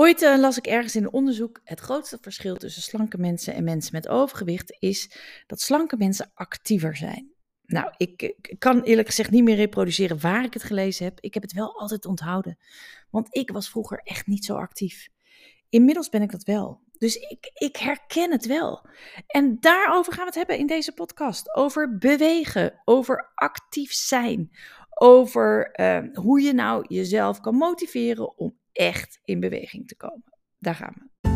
Ooit uh, las ik ergens in een onderzoek: het grootste verschil tussen slanke mensen en mensen met overgewicht is dat slanke mensen actiever zijn. Nou, ik, kan eerlijk gezegd niet meer reproduceren waar ik het gelezen heb. Ik heb het wel altijd onthouden. Want ik was vroeger echt niet zo actief. Inmiddels ben ik dat wel. Dus ik, ik herken het wel. En daarover gaan we het hebben in deze podcast. Over bewegen, over actief zijn, over uh, hoe je nou jezelf kan motiveren om echt in beweging te komen. Daar gaan we.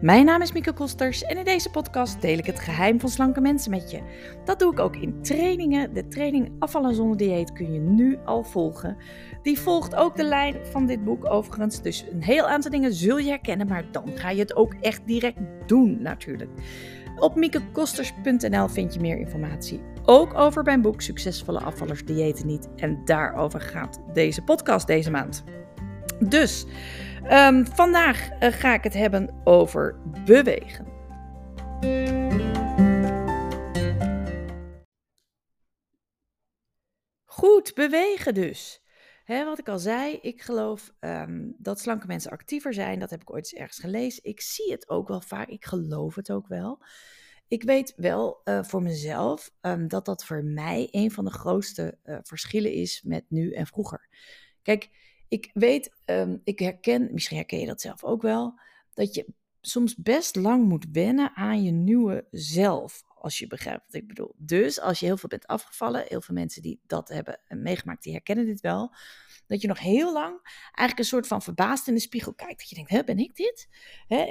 Mijn naam is Mieke Kosters en in deze podcast deel ik het geheim van slanke mensen met je. Dat doe ik ook in trainingen. De training Afvallen zonder dieet kun je nu al volgen. Die volgt ook de lijn van dit boek overigens. Dus een heel aantal dingen zul je herkennen, maar dan ga je het ook echt direct doen natuurlijk. Op miekekosters.nl vind je meer informatie. Ook over mijn boek Succesvolle afvallers diëten niet. En daarover gaat deze podcast deze maand. Dus um, vandaag uh, ga ik het hebben over bewegen. Goed, bewegen dus. Hè, wat ik al zei, ik geloof um, dat slanke mensen actiever zijn. Dat heb ik ooit eens ergens gelezen. Ik zie het ook wel vaak. Ik geloof het ook wel. Ik weet wel uh, voor mezelf um, dat dat voor mij een van de grootste uh, verschillen is met nu en vroeger. Kijk, ik weet, um, ik herken, misschien herken je dat zelf ook wel, dat je soms best lang moet wennen aan je nieuwe zelf. Als je begrijpt wat ik bedoel. Dus als je heel veel bent afgevallen, heel veel mensen die dat hebben meegemaakt, die herkennen dit wel. Dat je nog heel lang eigenlijk een soort van verbaasd in de spiegel kijkt. Dat je denkt, hè, ben ik dit?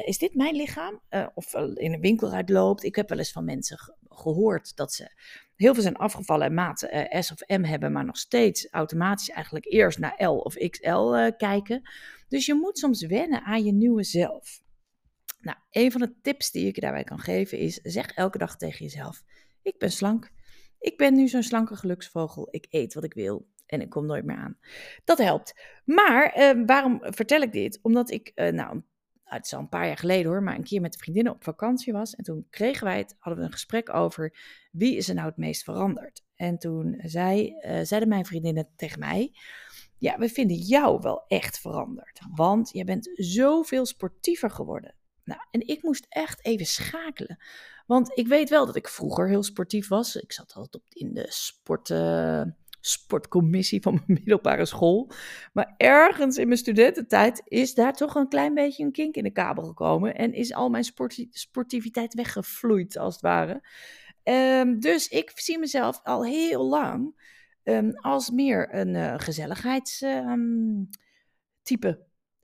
Is dit mijn lichaam? Uh, of in een winkel uitloopt. Ik heb wel eens van mensen gehoord dat ze heel veel zijn afgevallen en maat uh, S of M hebben, maar nog steeds automatisch eigenlijk eerst naar L of XL kijken. Dus je moet soms wennen aan je nieuwe zelf. Nou, een van de tips die ik je daarbij kan geven is: zeg elke dag tegen jezelf: Ik ben slank. Ik ben nu zo'n slanke geluksvogel. Ik eet wat ik wil en ik kom nooit meer aan. Dat helpt. Maar uh, waarom vertel ik dit? Omdat ik, uh, nou, het is al een paar jaar geleden hoor, maar een keer met de vriendinnen op vakantie was. En toen kregen wij het, hadden we een gesprek over wie is er nou het meest veranderd. En toen zei, uh, zeiden mijn vriendinnen tegen mij. Ja, we vinden jou wel echt veranderd. Want je bent zoveel sportiever geworden. Nou, en ik moest echt even schakelen. Want ik weet wel dat ik vroeger heel sportief was. Ik zat altijd in de uh, sportcommissie van mijn middelbare school. Maar ergens in mijn studententijd is daar toch een klein beetje een kink in de kabel gekomen. En is al mijn sport, sportiviteit weggevloeid, als het ware. Um, dus ik zie mezelf al heel lang um, als meer een uh, gezelligheidstype.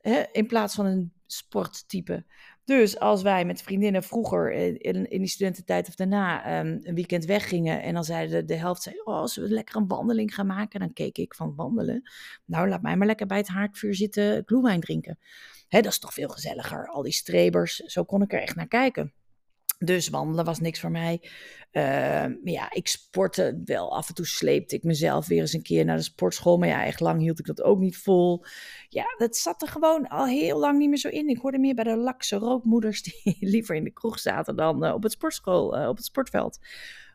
Um, in plaats van een sporttype. Dus als wij met vriendinnen vroeger in, in die studententijd of daarna um, een weekend weggingen en dan zeiden de, de helft, zei, oh, als we lekker een wandeling gaan maken, dan keek ik van wandelen. Nou, laat mij maar lekker bij het haardvuur zitten gloewijn drinken. Hè, dat is toch veel gezelliger, al die strebers, zo kon ik er echt naar kijken. Dus wandelen was niks voor mij. Uh, ja, ik sportte wel. Af en toe sleepte ik mezelf weer eens een keer naar de sportschool. Maar ja, echt lang hield ik dat ook niet vol. Ja, dat zat er gewoon al heel lang niet meer zo in. Ik hoorde meer bij de lakse rookmoeders die liever in de kroeg zaten dan uh, op het sportschool, uh, op het sportveld.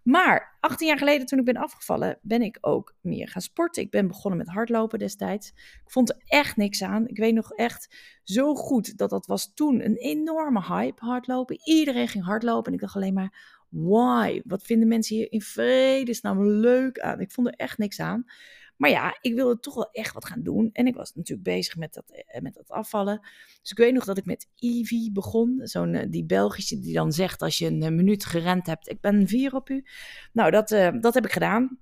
Maar 18 jaar geleden, toen ik ben afgevallen, ben ik ook meer gaan sporten. Ik ben begonnen met hardlopen destijds. Ik vond er echt niks aan. Ik weet nog echt zo goed dat dat was toen een enorme hype, hardlopen. Iedereen ging hardlopen en ik dacht alleen maar, why? Wat vinden mensen hier in vredesnaam leuk aan? Ik vond er echt niks aan. Maar ja, ik wilde toch wel echt wat gaan doen. En ik was natuurlijk bezig met dat, eh, met dat afvallen. Dus ik weet nog dat ik met Ivy begon. Zo'n eh, die Belgische die dan zegt als je een eh, minuut gerend hebt, ik ben vier op u. Nou, dat, dat heb ik gedaan.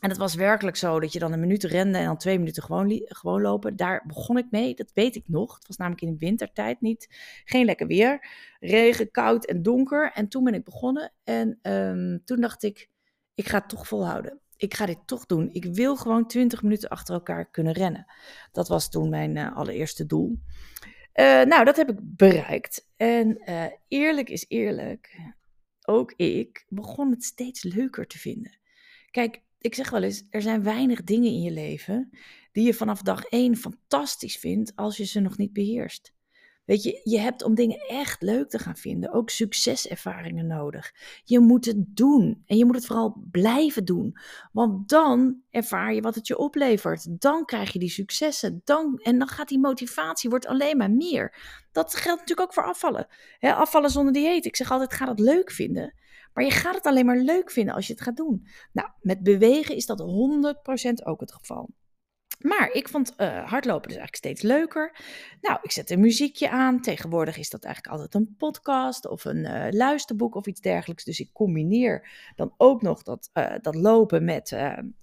En het was werkelijk zo dat je dan een minuut rende en dan twee minuten gewoon, gewoon lopen. Daar begon ik mee, dat weet ik nog. Het was namelijk in de wintertijd niet. Geen lekker weer. Regen, koud en donker. En toen ben ik begonnen. En um, toen dacht ik, ik ga het toch volhouden ik ga dit toch doen. Ik wil gewoon 20 minuten achter elkaar kunnen rennen. Dat was toen mijn uh, allereerste doel. Uh, nou, dat heb ik bereikt. En uh, eerlijk is eerlijk, ook ik begon het steeds leuker te vinden. Kijk, ik zeg wel eens, er zijn weinig dingen in je leven die je vanaf dag één fantastisch vindt als je ze nog niet beheerst. Weet je, je hebt om dingen echt leuk te gaan vinden ook succeservaringen nodig. Je moet het doen en je moet het vooral blijven doen. Want dan ervaar je wat het je oplevert. Dan krijg je die successen. Dan, en dan gaat die motivatie wordt alleen maar meer. Dat geldt natuurlijk ook voor afvallen. afvallen zonder dieet. Ik zeg altijd, ga dat leuk vinden. Maar je gaat het alleen maar leuk vinden als je het gaat doen. Nou, met bewegen is dat 100% ook het geval. Maar ik vond uh, hardlopen dus eigenlijk steeds leuker. Nou, ik zet een muziekje aan. Tegenwoordig is dat eigenlijk altijd een podcast of een uh, luisterboek of iets dergelijks. Dus ik combineer dan ook nog dat, uh, dat lopen met,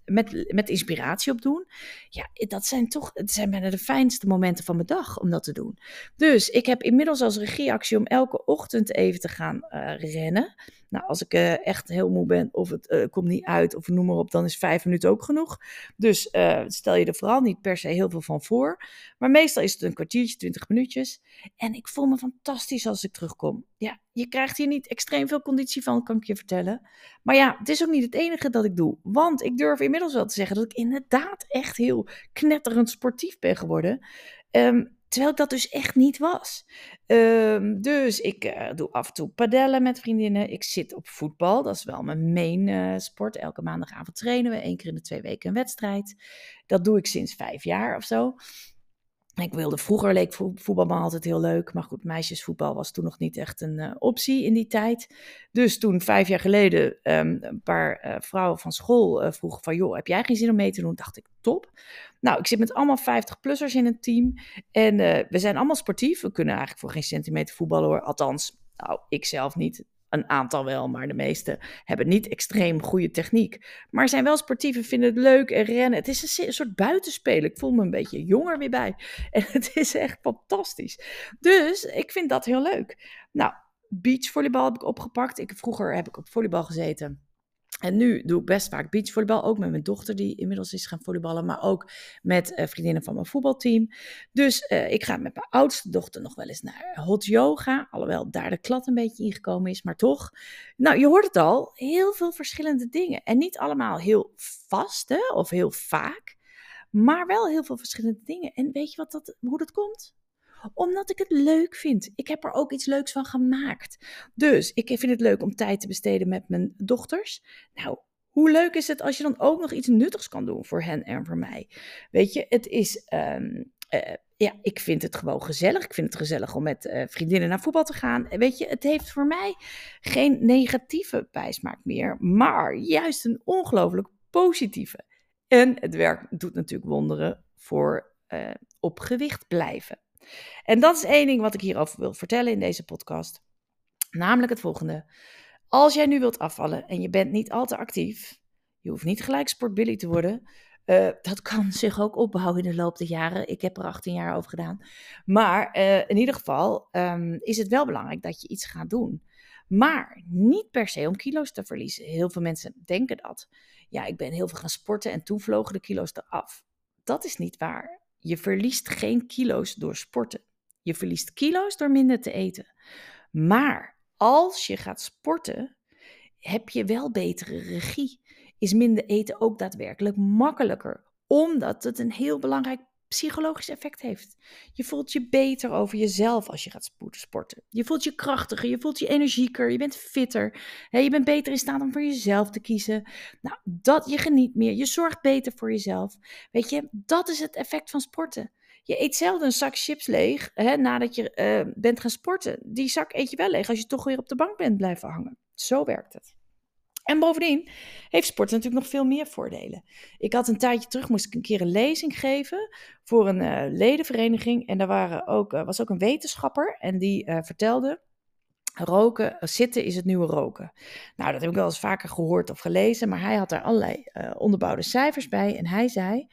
met, met inspiratie opdoen. Ja, dat zijn toch het zijn bijna de fijnste momenten van mijn dag om dat te doen. Dus ik heb inmiddels als regieactie om elke ochtend even te gaan rennen. Nou, als ik uh, echt heel moe ben of het uh, komt niet uit of noem maar op, dan is vijf minuten ook genoeg. Dus uh, stel je er vooral niet per se heel veel van voor. Maar meestal is het een kwartiertje, twintig minuutjes. En ik voel me fantastisch als ik terugkom. Ja, je krijgt hier niet extreem veel conditie van, kan ik je vertellen. Maar ja, het is ook niet het enige dat ik doe. Want ik durf inmiddels wel te zeggen dat ik inderdaad echt heel knetterend sportief ben geworden. Um, Terwijl ik dat dus echt niet was. Um, dus ik uh, doe af en toe padellen met vriendinnen. Ik zit op voetbal. Dat is wel mijn main uh, sport. Elke maandagavond trainen we. één keer in de twee weken een wedstrijd. Dat doe ik sinds vijf jaar of zo. Ik wilde vroeger leek voetbal me altijd heel leuk. Maar goed, meisjesvoetbal was toen nog niet echt een uh, optie in die tijd. Dus toen, vijf jaar geleden, um, een paar uh, vrouwen van school uh, vroegen van... joh, heb jij geen zin om mee te doen? Dacht ik, top. Nou, ik zit met allemaal 50-plussers in een team. En we zijn allemaal sportief. We kunnen eigenlijk voor geen centimeter voetballen hoor. Althans, nou, ik zelf niet. Een aantal wel, maar de meeste hebben niet extreem goede techniek. Maar zijn wel sportief en vinden het leuk en rennen. Het is een, soort buitenspelen. Ik voel me een beetje jonger weer bij. En het is echt fantastisch. Dus ik vind dat heel leuk. Nou, beachvolleybal heb ik opgepakt. Ik, vroeger heb ik op volleybal gezeten. En nu doe ik best vaak beachvolleybal, ook met mijn dochter die inmiddels is gaan volleyballen, maar ook met uh, vriendinnen van mijn voetbalteam. Dus uh, ik ga met mijn oudste dochter nog wel eens naar hot yoga, alhoewel daar de klad een beetje ingekomen is, maar toch. Nou, je hoort het al, heel veel verschillende dingen. En niet allemaal heel vast hè, of heel vaak, maar wel heel veel verschillende dingen. En weet je wat dat, hoe dat komt? Omdat ik het leuk vind. Ik heb er ook iets leuks van gemaakt. Dus ik vind het leuk om tijd te besteden met mijn dochters. Nou, hoe leuk is het als je dan ook nog iets nuttigs kan doen voor hen en voor mij? Weet je, het is. Um, uh, ja, ik vind het gewoon gezellig. Ik vind het gezellig om met uh, vriendinnen naar voetbal te gaan. Weet je, het heeft voor mij geen negatieve bijsmaak meer, maar juist een ongelooflijk positieve. En het werk doet natuurlijk wonderen voor uh, op gewicht blijven. En dat is één ding wat ik hierover wil vertellen in deze podcast. Namelijk het volgende. Als jij nu wilt afvallen en je bent niet al te actief, je hoeft niet gelijk sportbilly te worden. Uh, dat kan zich ook opbouwen in de loop der jaren. Ik heb er 18 jaar over gedaan. Maar uh, in ieder geval um, is het wel belangrijk dat je iets gaat doen. Maar niet per se om kilo's te verliezen. Heel veel mensen denken dat. Ja, ik ben heel veel gaan sporten en toen vlogen de kilo's eraf. Dat is niet waar. Je verliest geen kilo's door sporten. Je verliest kilo's door minder te eten. Maar als je gaat sporten, heb je wel betere regie. Is minder eten ook daadwerkelijk makkelijker, omdat het een heel belangrijk psychologisch effect heeft. Je voelt je beter over jezelf als je gaat sporten. Je voelt je krachtiger, je voelt je energieker, je bent fitter. je bent beter in staat om voor jezelf te kiezen. Nou, dat je geniet meer, je zorgt beter voor jezelf. Weet je, dat is het effect van sporten. Je eet zelden een zak chips leeg hè, nadat je uh, bent gaan sporten. Die zak eet je wel leeg als je toch weer op de bank bent blijven hangen. Zo werkt het. En bovendien heeft sport natuurlijk nog veel meer voordelen. Ik had een tijdje terug, moest ik een keer een lezing geven voor een uh, ledenvereniging. En daar waren ook, uh, was ook een wetenschapper en die uh, vertelde, roken, zitten is het nieuwe roken. Nou, dat heb ik wel eens vaker gehoord of gelezen, maar hij had daar allerlei onderbouwde cijfers bij. En hij zei,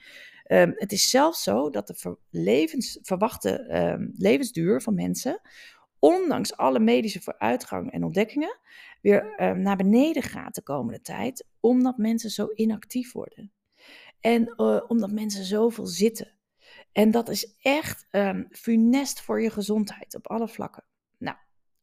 um, het is zelfs zo dat de verwachte um, levensduur van mensen ondanks alle medische vooruitgang en ontdekkingen, weer uh, naar beneden gaat de komende tijd, omdat mensen zo inactief worden. En uh, omdat mensen zoveel zitten. En dat is echt um, funest voor je gezondheid op alle vlakken. Nou,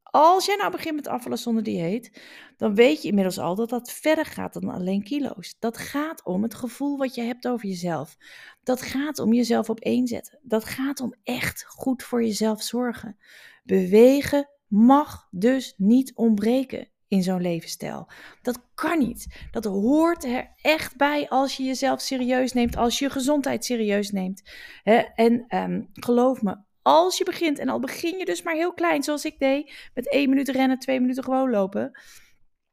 als jij nou begint met afvallen zonder dieet, dan weet je inmiddels al dat dat verder gaat dan alleen kilo's. Dat gaat om het gevoel wat je hebt over jezelf. Dat gaat om jezelf op één zetten. Dat gaat om echt goed voor jezelf zorgen. Bewegen mag dus niet ontbreken in zo'n levensstijl. Dat kan niet. Dat hoort er echt bij als je jezelf serieus neemt, als je je gezondheid serieus neemt. En ehm, geloof me, als je begint, en al begin je dus maar heel klein, zoals ik deed, met één minuut rennen, twee minuten gewoon lopen.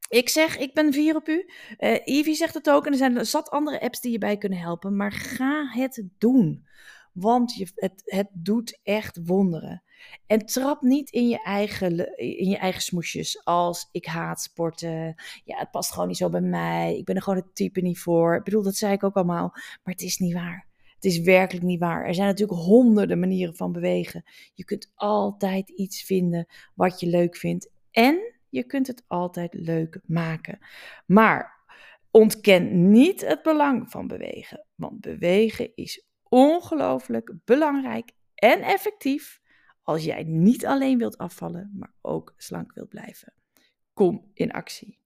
Ik zeg, ik ben vier op u. Uh, Ivy zegt het ook. En er zijn zat andere apps die je bij kunnen helpen. Maar ga het doen. Want je, het, het doet echt wonderen. En trap niet in je, eigen, in je eigen smoesjes. Als ik haat sporten. Ja, het past gewoon niet zo bij mij. Ik ben er gewoon het type niet voor. Ik bedoel, dat zei ik ook allemaal. Maar het is niet waar. Het is werkelijk niet waar. Er zijn natuurlijk honderden manieren van bewegen. Je kunt altijd iets vinden wat je leuk vindt. En je kunt het altijd leuk maken. Maar ontken niet het belang van bewegen. Want bewegen is ongelooflijk belangrijk en effectief als jij niet alleen wilt afvallen, maar ook slank wilt blijven. Kom in actie.